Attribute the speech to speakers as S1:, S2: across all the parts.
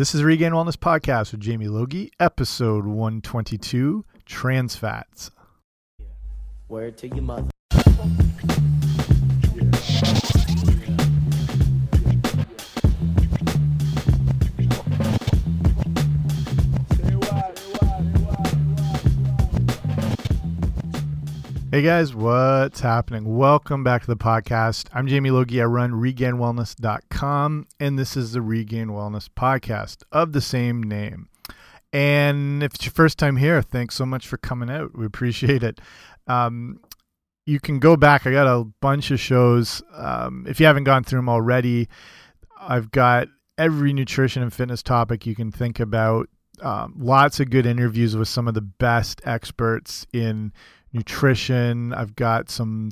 S1: This is Regained Wellness Podcast with Jamie Logie, episode 122 Trans Fats.
S2: Word to your mother.
S1: Hey guys, what's happening? Welcome back to the podcast. I'm Jamie Logie. I run regainedwellness.com, and this is the Regained Wellness Podcast of the same name. And if it's your first time here, thanks so much for coming out. We appreciate it. Um, you can go back. I got a bunch of shows. Um, if you haven't gone through them already, I've got every nutrition and fitness topic you can think about. Um, lots of good interviews with some of the best experts in nutrition. I've got some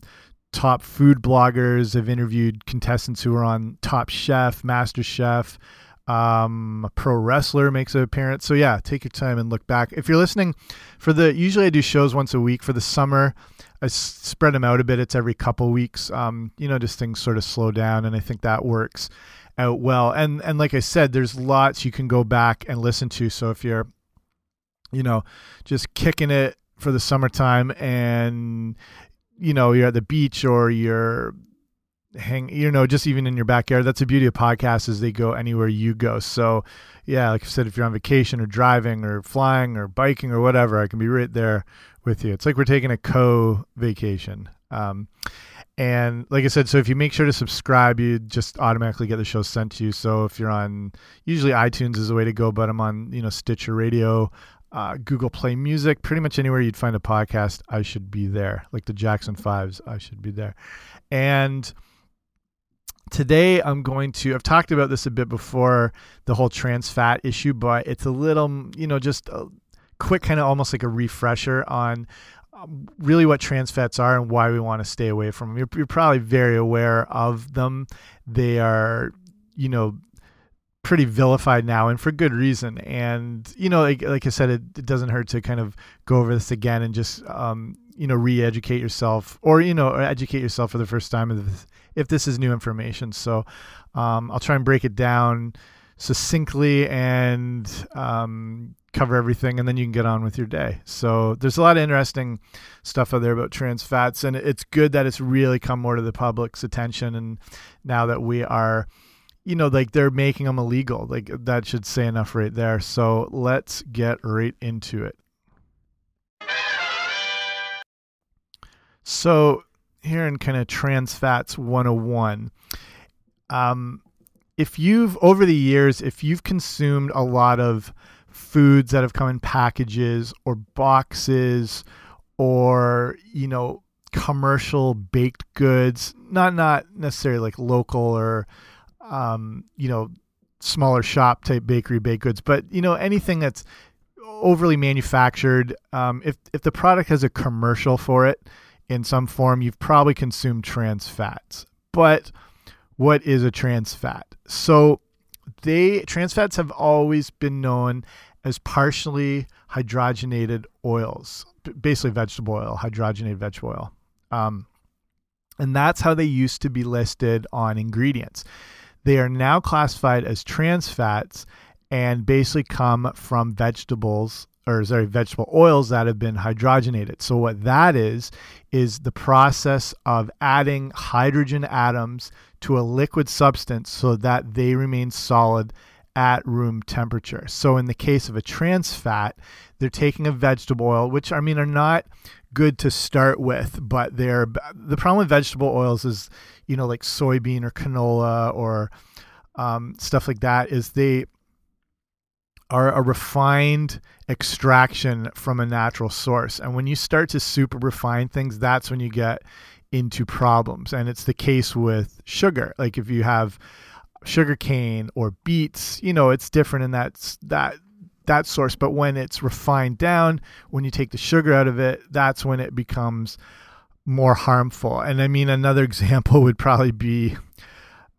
S1: top food bloggers. I've interviewed contestants who are on Top Chef, Master Chef. Um, a pro wrestler makes an appearance. So yeah, take your time and look back. If you're listening for the, usually I do shows once a week for the summer. I spread them out a bit. It's every couple weeks. Um, you know, just things sort of slow down, and I think that works out well. And and like I said, there's lots you can go back and listen to. So if you're, you know, just kicking it for the summertime and you know you're at the beach or you're hang you know just even in your backyard that's the beauty of podcasts is they go anywhere you go. So yeah like i said if you're on vacation or driving or flying or biking or whatever i can be right there with you. It's like we're taking a co vacation um, and like i said so if you make sure to subscribe you just automatically get the show sent to you. So if you're on usually itunes is the way to go but i'm on you know stitcher radio uh, Google Play Music, pretty much anywhere you'd find a podcast, I should be there. Like the Jackson Fives, I should be there. And today I'm going to, I've talked about this a bit before, the whole trans fat issue, but it's a little, you know, just a quick kind of almost like a refresher on um, really what trans fats are and why we want to stay away from them. You're, you're probably very aware of them. They are, you know, pretty vilified now and for good reason. And you know like, like i said it, it, doesn't hurt to kind of go over this again and just um, you know re-educate yourself or you know educate yourself for the first time if this, if this is new information. So um, i'll try and break it down succinctly and um, cover everything and then you can get on with your day. So there's a lot of interesting stuff out there about trans fats and it's good that it's really come more to the public's attention and now that we are you know, like they're making them illegal. Like that should say enough right there. So let's get right into it. So here in kind of trans fats 101, um, if you've over the years, if you've consumed a lot of foods that have come in packages or boxes or, you know, commercial baked goods, not not necessarily like local or um, you know, smaller shop type bakery baked goods, but you know, anything that's overly manufactured. Um, if if the product has a commercial for it in some form, you've probably consumed trans fats. But what is a trans fat? So they trans fats have always been known as partially hydrogenated oils, basically vegetable oil, hydrogenated vegetable oil. Um, and that's how they used to be listed on ingredients. They are now classified as trans fats and basically come from vegetables or sorry, vegetable oils that have been hydrogenated. So what that is is the process of adding hydrogen atoms to a liquid substance so that they remain solid at room temperature. So in the case of a trans fat, they're taking a vegetable oil, which I mean are not good to start with, but they're the problem with vegetable oils is you know, like soybean or canola or um, stuff like that, is they are a refined extraction from a natural source. And when you start to super refine things, that's when you get into problems. And it's the case with sugar. Like if you have sugar cane or beets, you know, it's different in that that that source. But when it's refined down, when you take the sugar out of it, that's when it becomes more harmful. And I mean, another example would probably be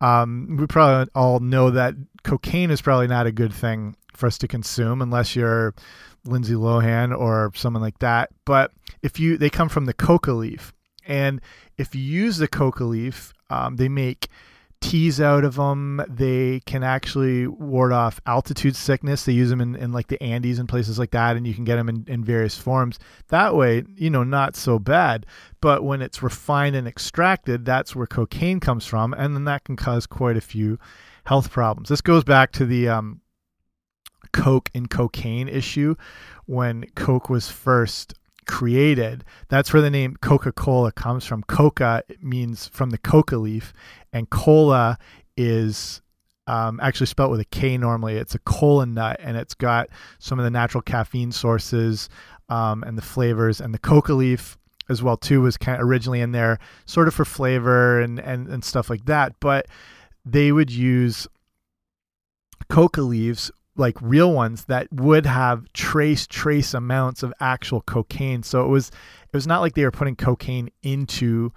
S1: um, we probably all know that cocaine is probably not a good thing for us to consume unless you're Lindsay Lohan or someone like that. But if you, they come from the coca leaf. And if you use the coca leaf, um, they make teas out of them. They can actually ward off altitude sickness. They use them in, in like the Andes and places like that, and you can get them in, in various forms. That way, you know, not so bad. But when it's refined and extracted, that's where cocaine comes from, and then that can cause quite a few health problems. This goes back to the um, Coke and cocaine issue when Coke was first created. That's where the name Coca Cola comes from. Coca means from the coca leaf, and cola is um, actually spelled with a K normally. It's a kola nut, and it's got some of the natural caffeine sources um, and the flavors. And the coca leaf as well too was kind of originally in there, sort of for flavor and and and stuff like that. But they would use coca leaves like real ones that would have trace trace amounts of actual cocaine. So it was it was not like they were putting cocaine into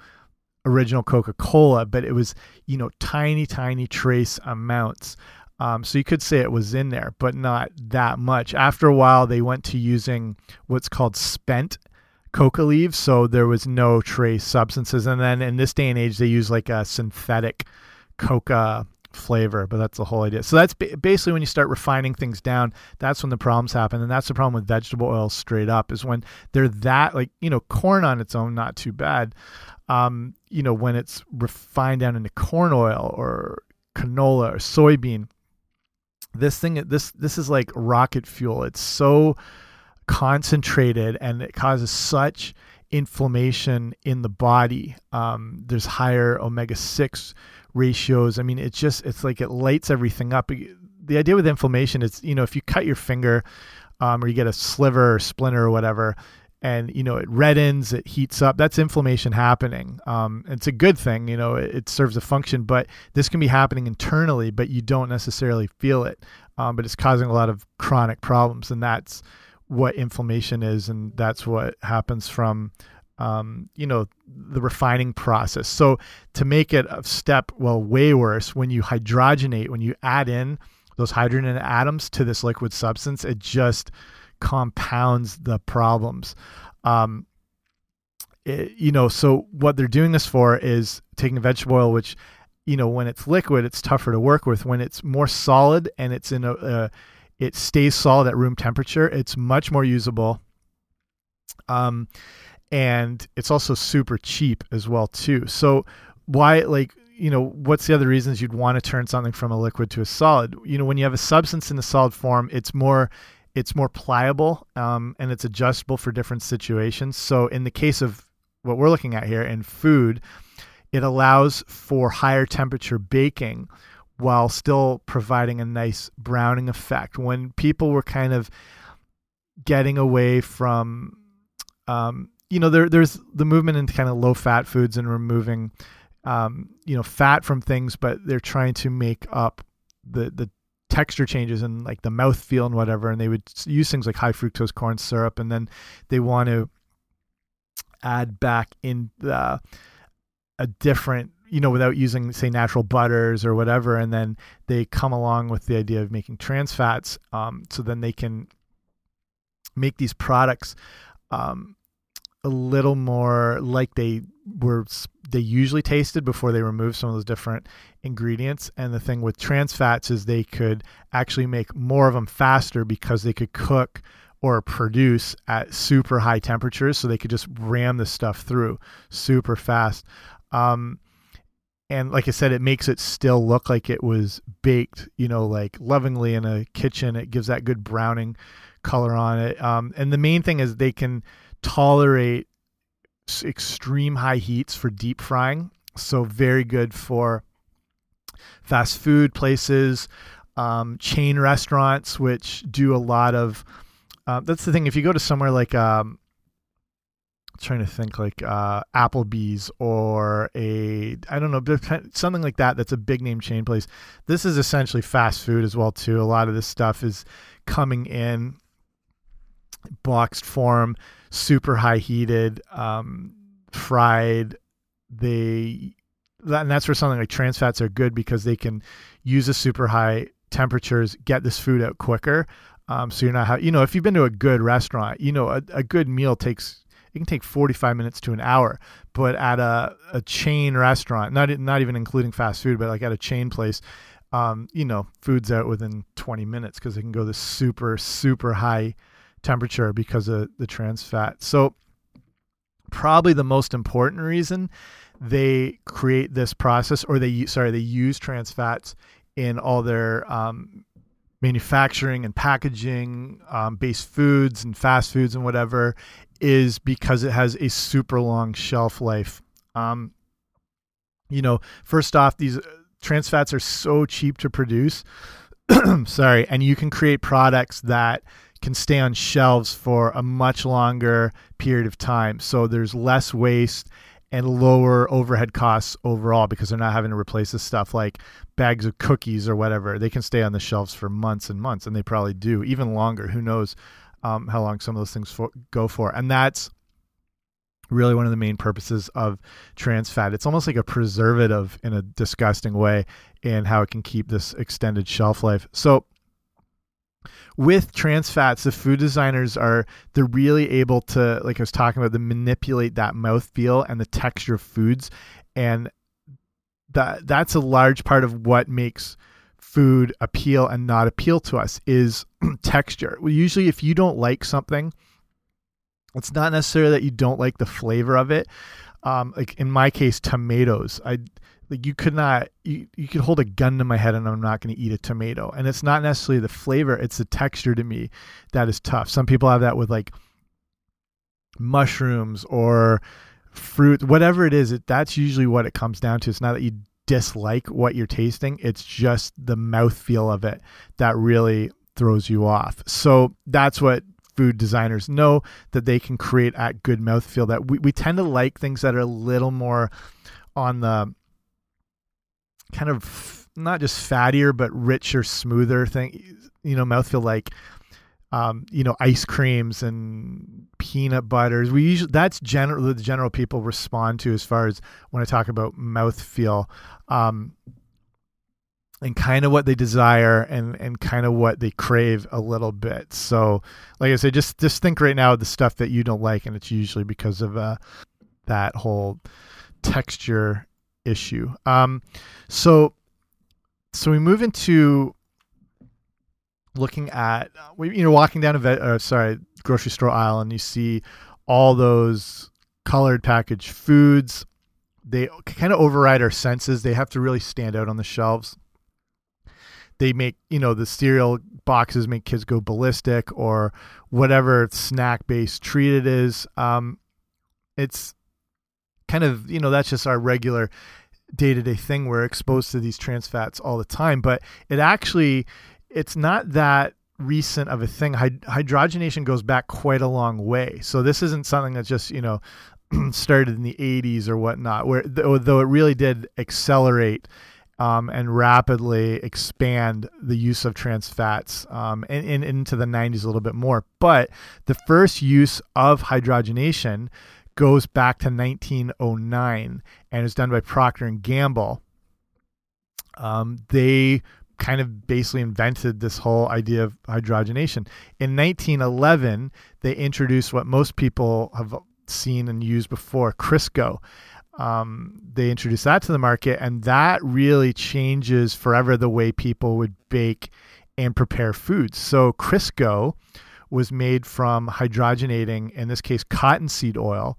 S1: original Coca-Cola, but it was, you know, tiny tiny trace amounts. Um, so you could say it was in there, but not that much. After a while, they went to using what's called spent coca leaves, so there was no trace substances. And then in this day and age, they use like a synthetic coca flavor, but that's the whole idea. So that's basically when you start refining things down, that's when the problems happen. And that's the problem with vegetable oils straight up is when they're that like, you know, corn on its own, not too bad. Um, you know, when it's refined down into corn oil or canola or soybean, this thing, this, this is like rocket fuel. It's so concentrated and it causes such inflammation in the body. Um, there's higher omega 6 ratios. I mean, it's just it's like it lights everything up. The idea with inflammation is, you know, if you cut your finger um, or you get a sliver or splinter or whatever, and you know it reddens, it heats up. That's inflammation happening. Um, it's a good thing, you know, it, it, serves a function. But this can be happening internally, but you don't necessarily feel it. Um, but it's causing a lot of chronic problems, and that's what inflammation is, and that's what happens from um, you know, the refining process. So to make it a step, well, way worse, when you hydrogenate, when you add in those hydrogen atoms to this liquid substance, it just compounds the problems. Um, it, you know, so what they're doing this for is taking vegetable oil, which, you know, when it's liquid, it's tougher to work with. When it's more solid and it's in a, a it stays solid at room temperature, it's much more usable. Um, and it's also super cheap as well too. So why like you know what's the other reasons you'd want to turn something from a liquid to a solid? You know when you have a substance in a solid form, it's more it's more pliable um, and it's adjustable for different situations. So in the case of what we're looking at here in food, it allows for higher temperature baking while still providing a nice browning effect. When people were kind of getting away from um, you know, there there's the movement into kind of low fat foods and removing, um, you know, fat from things, but they're trying to make up the the texture changes and like the mouth feel and whatever. And they would use things like high fructose corn syrup, and then they want to add back in the, a different you know, without using say natural butters or whatever, and then they come along with the idea of making trans fats, um, so then they can make these products um, a little more like they were they usually tasted before they removed some of those different ingredients and the thing with trans fats is they could actually make more of them faster because they could cook or produce at super high temperatures so they could just ram the stuff through super fast um, and like I said, it makes it still look like it was baked, you know, like lovingly in a kitchen. It gives that good browning color on it. Um, and the main thing is they can tolerate extreme high heats for deep frying. So very good for fast food places, um, chain restaurants, which do a lot of. Uh, that's the thing. If you go to somewhere like, um, trying to think like uh, Applebee's or a I don't know something like that. That's a big name chain place. This is essentially fast food as well too. A lot of this stuff is coming in boxed form super high heated, um, fried. They that, and that's where something like trans fats are good because they can use the super high temperatures, get this food out quicker. Um, so you're not, you know, if you've been to a good restaurant, you know, a, a good meal takes it can take 45 minutes to an hour. but at a, a chain restaurant, not not even including fast food, but like at a chain place, um, you know, food's out within 20 minutes because it can go this super super high temperature because of the trans fat. So probably the most important reason they create this process or they sorry they use trans fats in all their um, manufacturing and packaging um, based foods and fast foods and whatever is because it has a super long shelf life. Um, you know, first off, these uh, trans fats are so cheap to produce. sorry, and you can create products that can stay on shelves for a much longer period of time. So there's less waste and lower overhead costs overall because they're not having to replace this stuff like bags of cookies or whatever. They can stay on the shelves for months and months, and they probably do, even longer. Who knows um, how long some of those things for, go for? And that's really one of the main purposes of trans fat. It's almost like a preservative in a disgusting way in how it can keep this extended shelf life. So with trans fats, the food designers are they're really able to, like I was talking about, to manipulate that mouth feel and the texture of foods, and that that's a large part of what makes food appeal and not appeal to us is texture. Well, usually, if you don't like something, it's not necessarily that you don't like the flavor of it. Um, like in my case, tomatoes. I like you could not you, you could hold a gun to my head and I'm not going to eat a tomato. And it's not necessarily the flavor, it's the texture to me that is tough. Some people have that with like mushrooms or fruit, whatever it is, it, that's usually what it comes down to. It's not that you dislike what you're tasting, it's just the mouth feel of it that really throws you off. So that's what food designers know that they can create at good mouth feel that we, we tend to like things that are a little more on the kind of not just fattier but richer, smoother thing. You know, mouthfeel like um, you know, ice creams and peanut butters. We usually that's general the general people respond to as far as when I talk about mouthfeel. Um, and kind of what they desire and and kind of what they crave a little bit. So, like I said, just just think right now of the stuff that you don't like, and it's usually because of uh, that whole texture issue. Um, so, so we move into looking at you know walking down a vet, uh, sorry grocery store aisle and you see all those colored packaged foods. They kind of override our senses. They have to really stand out on the shelves. They make you know the cereal boxes make kids go ballistic or whatever snack based treat it is. Um, it's kind of you know that's just our regular day to day thing. We're exposed to these trans fats all the time, but it actually it's not that recent of a thing. hydrogenation goes back quite a long way. So this isn't something that just you know started in the 80s or whatnot. Where though it really did accelerate. Um, and rapidly expand the use of trans fats um, and, and, into the 90s a little bit more. But the first use of hydrogenation goes back to 1909 and is done by Procter and Gamble. Um, they kind of basically invented this whole idea of hydrogenation. In 1911, they introduced what most people have seen and used before, Crisco. Um, they introduced that to the market, and that really changes forever the way people would bake and prepare foods. So Crisco was made from hydrogenating, in this case, cottonseed oil,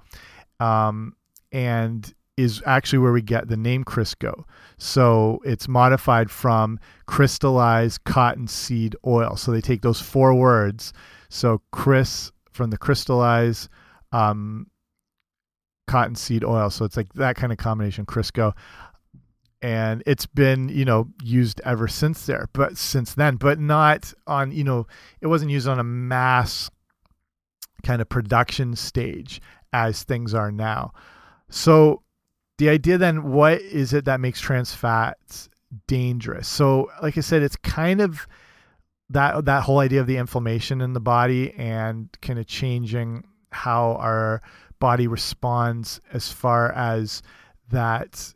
S1: um, and is actually where we get the name Crisco. So it's modified from crystallized cottonseed oil. So they take those four words. So Chris from the crystallized um, cottonseed oil. So it's like that kind of combination, Crisco and it's been you know used ever since there but since then but not on you know it wasn't used on a mass kind of production stage as things are now. So the idea then what is it that makes trans fats dangerous? So like i said it's kind of that that whole idea of the inflammation in the body and kind of changing how our body responds as far as that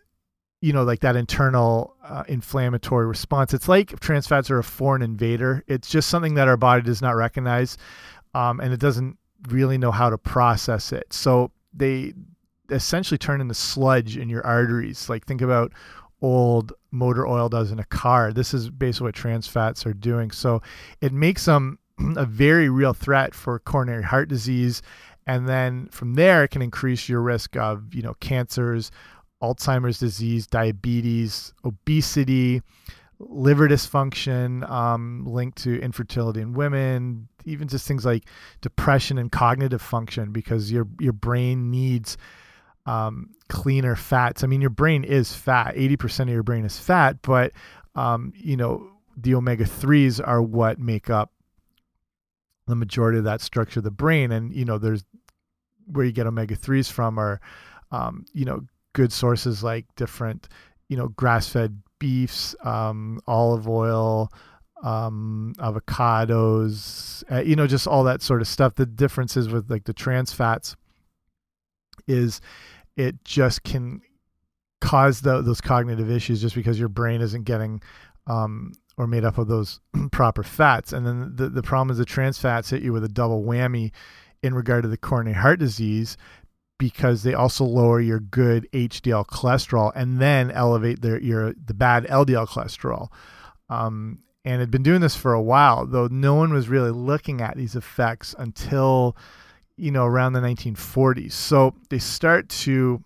S1: you know, like that internal uh, inflammatory response. It's like trans fats are a foreign invader. It's just something that our body does not recognize, um, and it doesn't really know how to process it. So they essentially turn into sludge in your arteries. Like think about old motor oil does in a car. This is basically what trans fats are doing. So it makes them a very real threat for coronary heart disease. And then from there, it can increase your risk of, you know, cancers, Alzheimer's disease, diabetes, obesity, liver dysfunction um, linked to infertility in women, even just things like depression and cognitive function because your your brain needs um, cleaner fats. I mean, your brain is fat. Eighty percent of your brain is fat, but um, you know the omega threes are what make up the majority of that structure of the brain. And you know, there's where you get omega threes from are um, you know good sources like different you know grass fed beefs, um, olive oil, um, avocados, uh, you know, just all that sort of stuff. The differences with like the trans fats is it just can cause the, those cognitive issues just because your brain isn't getting um, or made up of those proper fats. And then the, the problem is the trans fats hit you with a double whammy in regard to the coronary heart disease because they also lower your good HDL cholesterol and then elevate their your the bad LDL cholesterol. Um, and had been doing this for a while, though no one was really looking at these effects until you know around the 1940s. So they start to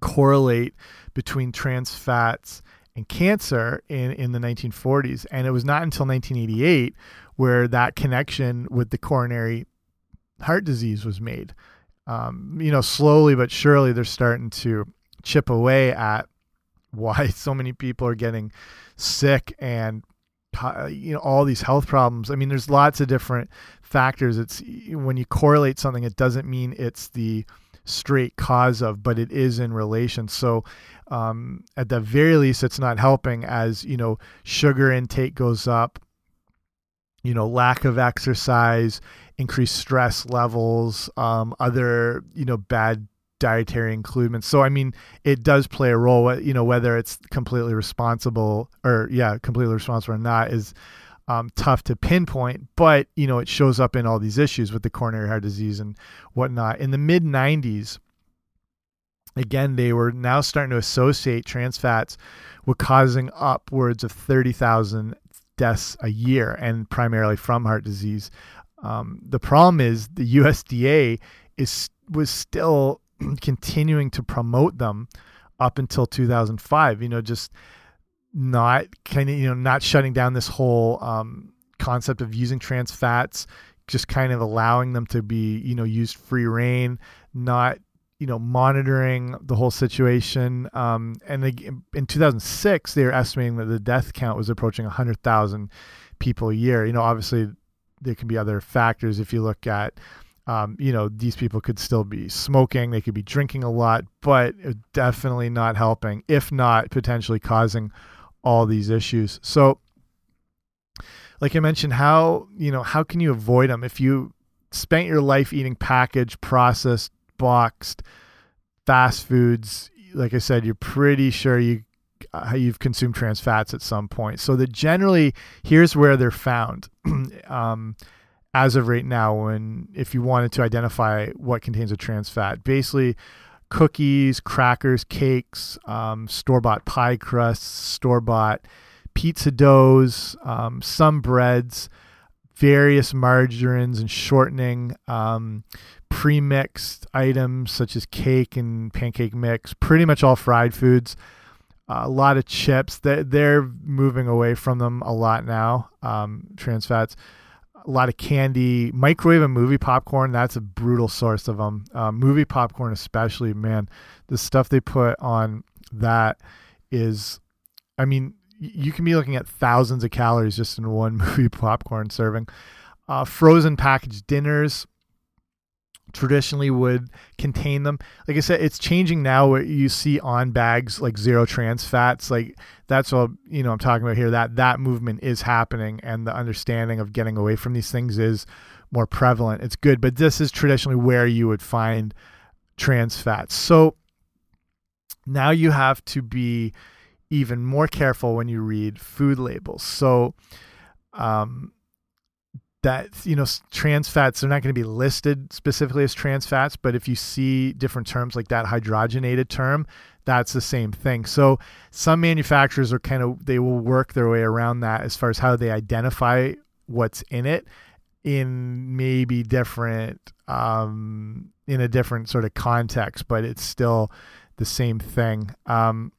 S1: correlate between trans fats and cancer in in the 1940s, and it was not until 1988 where that connection with the coronary heart disease was made um, you know, slowly but surely they're starting to chip away at why so many people are getting sick and uh, you know all these health problems. I mean, there's lots of different factors. It's when you correlate something, it doesn't mean it's the straight cause of, but it is in relation. So, um, at the very least, it's not helping as you know sugar intake goes up, you know, lack of exercise, increased stress levels, um, other you know bad dietary inclusions. So I mean, it does play a role. You know, whether it's completely responsible or yeah, completely responsible or not is um, tough to pinpoint. But you know, it shows up in all these issues with the coronary heart disease and whatnot. In the mid '90s, again, they were now starting to associate trans fats with causing upwards of thirty thousand deaths a year, and primarily from heart disease. Um, the problem is the USDA is was still continuing to promote them up until 2005. You know, just not kind of you know not shutting down this whole um, concept of using trans fats, just kind of allowing them to be you know used free reign, not you know monitoring the whole situation. Um, and in 2006, they were estimating that the death count was approaching 100,000 people a year. You know, obviously there can be other factors if you look at um, you know these people could still be smoking they could be drinking a lot but definitely not helping if not potentially causing all these issues so like i mentioned how you know how can you avoid them if you spent your life eating packaged processed boxed fast foods like i said you're pretty sure you uh, you've consumed trans fats at some point. So that generally, here's where they're found. um, as of right now, when if you wanted to identify what contains a trans fat, basically cookies, crackers, cakes, um, store bought pie crusts, store bought pizza doughs, um, some breads, various margarines and shortening, um, pre mixed items such as cake and pancake mix, pretty much all fried foods a lot of chips. They're, they're moving away from them a lot now. Um, trans fats, a lot of candy, microwave and movie popcorn. That's a brutal source of them. Um, movie popcorn, especially, man, the stuff they put on that is, I mean, you can be looking at thousands of calories just in one movie popcorn serving. Uh, frozen packaged dinners traditionally would contain them. Like I said, it's changing now where you see on bags like zero trans fats. Like that's what you know I'm talking about here. That that movement is happening, and the understanding of getting away from these things is more prevalent. It's good, but this is traditionally where you would find trans fats. So now you have to be even more careful when you read food labels. So um, that you know trans fats are not going to be listed specifically as trans fats but if you see different terms like that hydrogenated term that's the same thing so some manufacturers are kind of they will work their way around that as far as how they identify what's in it in maybe different um in a different sort of context but it's still the same thing um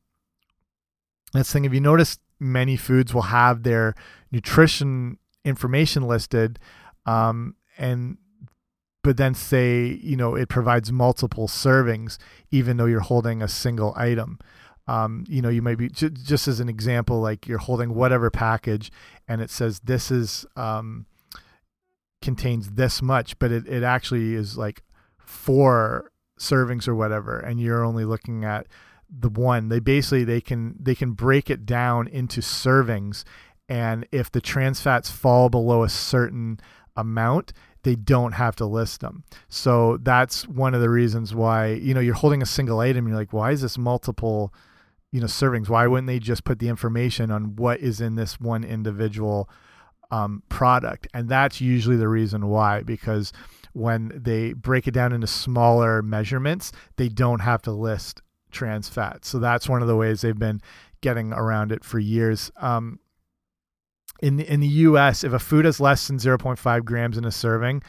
S1: that's thing. If you notice many foods will have their nutrition information listed um, and but then say you know it provides multiple servings even though you're holding a single item. Um, you know you might be just as an example like you're holding whatever package and it says this is um, contains this much but it, it actually is like four servings or whatever and you're only looking at the one they basically they can they can break it down into servings. And if the trans fats fall below a certain amount they don't have to list them. So that's one of the reasons why you know you're holding a single item you're like why is this multiple you know servings? Why wouldn't they just put the information on what is in this one individual um, product? And that's usually the reason why because when they break it down into smaller measurements they don't have to list trans fat. so that's one of the ways they've been getting around it for years um, in the, in the U.S., if a food has less than 0.5 grams in a serving,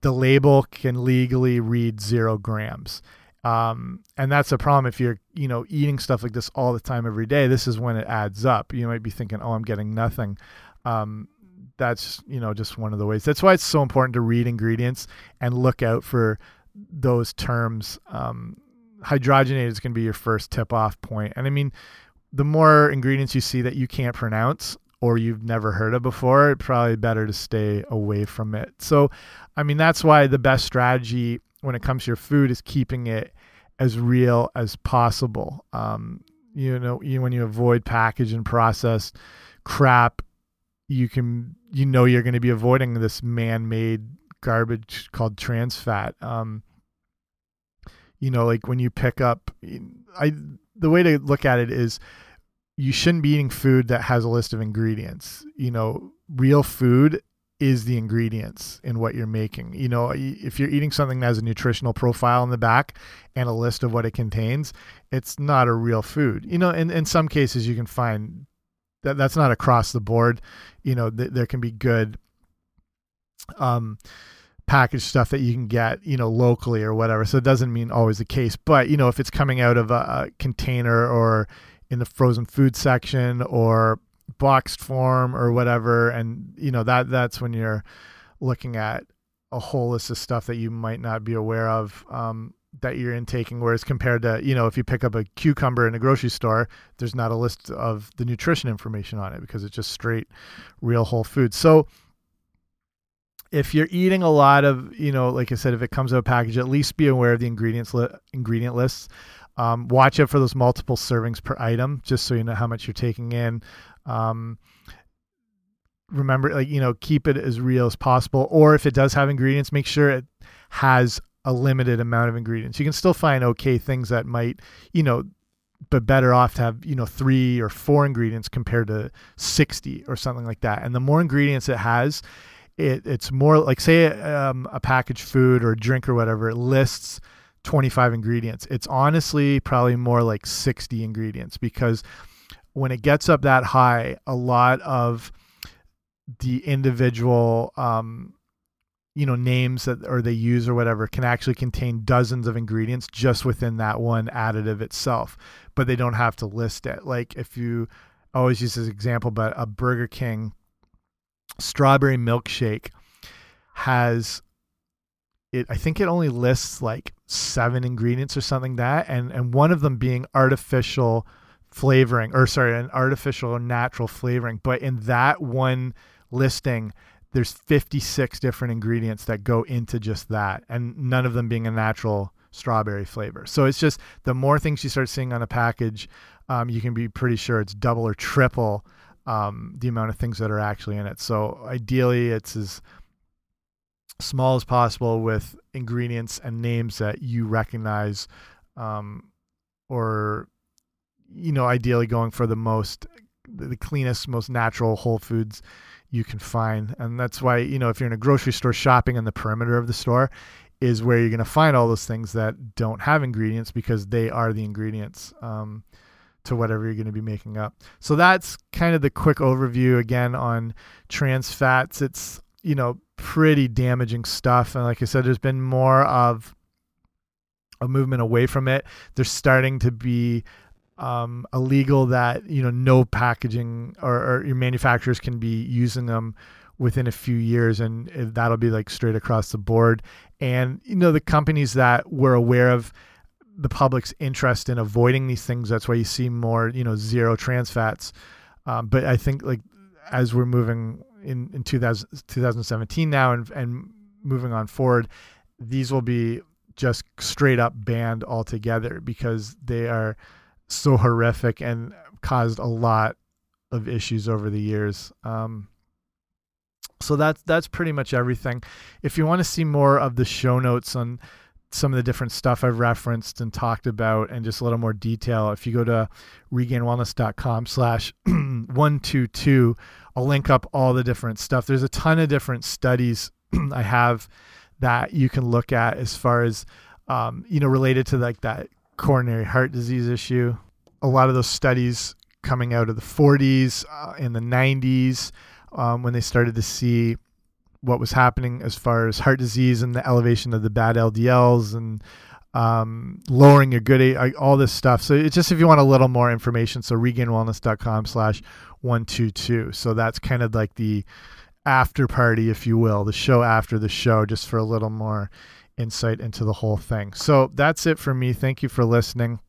S1: the label can legally read zero grams. Um, and that's a problem if you're, you know, eating stuff like this all the time every day. This is when it adds up. You might be thinking, "Oh, I'm getting nothing." Um, that's you know just one of the ways. That's why it's so important to read ingredients and look out for those terms. Um, hydrogenated is going to be your first tip off point. And I mean, the more ingredients you see that you can't pronounce, or you've never heard of before, it's probably better to stay away from it. So, I mean, that's why the best strategy when it comes to your food is keeping it as real as possible. Um, you know, you, when you avoid packaged and processed crap, you can, you know, you're going to be avoiding this man-made garbage called trans fat. Um, you know, like when you pick up, I the way to look at it is you shouldn't be eating food that has a list of ingredients. You know, real food is the ingredients in what you're making. You know, if you're eating something that has a nutritional profile in the back and a list of what it contains, it's not a real food. You know, in in some cases you can find that that's not across the board. You know, th there can be good um packaged stuff that you can get, you know, locally or whatever. So it doesn't mean always the case, but you know, if it's coming out of a, a container or in the frozen food section or boxed form or whatever and you know that that's when you're looking at a whole list of stuff that you might not be aware of um, that you're intaking. Whereas compared to you know if you pick up a cucumber in a grocery store there's not a list of the nutrition information on it because it's just straight real whole food. So if you're eating a lot of you know like i said if it comes out a package at least be aware of the ingredients li ingredient lists um, watch out for those multiple servings per item, just so you know how much you're taking in. Um, remember, like you know, keep it as real as possible. Or if it does have ingredients, make sure it has a limited amount of ingredients. You can still find okay things that might, you know, but better off to have you know three or four ingredients compared to 60 or something like that and the more ingredients it has it it's more like say um, a packaged food or drink or whatever it lists 25 ingredients. It's honestly probably more like 60 ingredients because when it gets up that high, a lot of the individual um, you know names that or they use or whatever can actually contain dozens of ingredients just within that one additive itself but they don't have to list it like if you always use this example but a burger king strawberry milkshake has it I think it only lists like seven ingredients or something that and and one of them being artificial flavoring or sorry an artificial or natural flavoring. But in that one listing there's 56 different ingredients that go into just that and none of them being a natural strawberry flavor. So it's just the more things you start seeing on a package um, you can be pretty sure it's double or triple um, the amount of things that are actually in it so ideally it's as small as possible with ingredients and names that you recognize um, or you know ideally going for the most the cleanest most natural whole foods you can find. And that's why, you know, if you're in a grocery store shopping in the perimeter of the store, is where you're going to find all those things that don't have ingredients because they are the ingredients um, to whatever you're going to be making up. So that's kind of the quick overview again on trans fats. It's, you know, pretty damaging stuff. And like I said, there's been more of a movement away from it. There's starting to be um, illegal that you know no packaging or, or, your manufacturers can be using them within a few years, and that'll be like straight across the board. And you know the companies that were aware of the public's interest in avoiding these things. That's why you see more you know zero trans fats. Um, but I think like as we're moving in in 2000, 2017 now and and moving on forward, these will be just straight up banned altogether because they are so horrific and caused a lot of issues over the years. Um, so that's that's pretty much everything. If you want to see more of the show notes on some of the different stuff I've referenced and talked about and just a little more detail, if you go to regainedwellness.com slash 122, I'll link up all the different stuff. There's a ton of different studies I have that you can look at as far as, um, you know, related to like that coronary heart disease issue. A lot of those studies coming out of the 40s uh, in the 90s um, when they started to see what was happening as far as heart disease and the elevation of the bad LDLs and um, lowering your good all this stuff. So it's just if you want a little more information, so regainedwellness.com slash 122. So that's kind of like the after party, if you will, the show after the show, just for a little more insight into the whole thing. So that's it for me. Thank you for listening.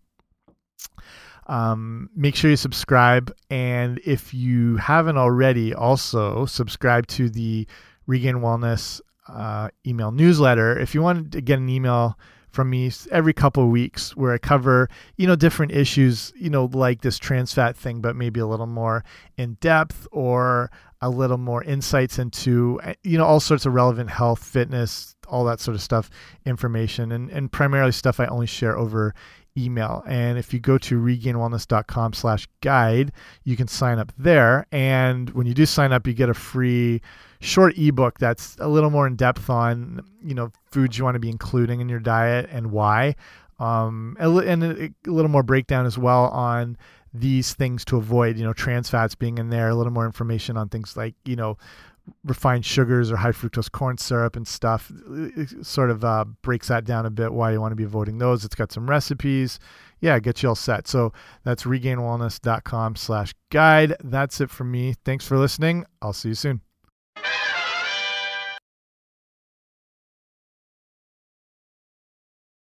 S1: Um, make sure you subscribe. And if you haven't already, also subscribe to the Regained Wellness uh, email newsletter. If you want to get an email from me every couple of weeks where I cover, you know, different issues, you know, like this trans fat thing, but maybe a little more in depth or a little more insights into, you know, all sorts of relevant health, fitness, all that sort of stuff, information, and, and primarily stuff I only share over email. And if you go to regainedwellness.com slash guide, you can sign up there. And when you do sign up, you get a free short ebook that's a little more in depth on, you know, foods you want to be including in your diet and why. Um, and a, a little more breakdown as well on these things to avoid, you know, trans fats being in there, a little more information on things like, you know, refined sugars or high fructose corn syrup and stuff. It sort of uh, breaks that down a bit why you want to be avoiding those. It's got some recipes. Yeah, get you all set. So that's regainedwellness.com slash guide. That's it for me. Thanks for listening. I'll see you soon.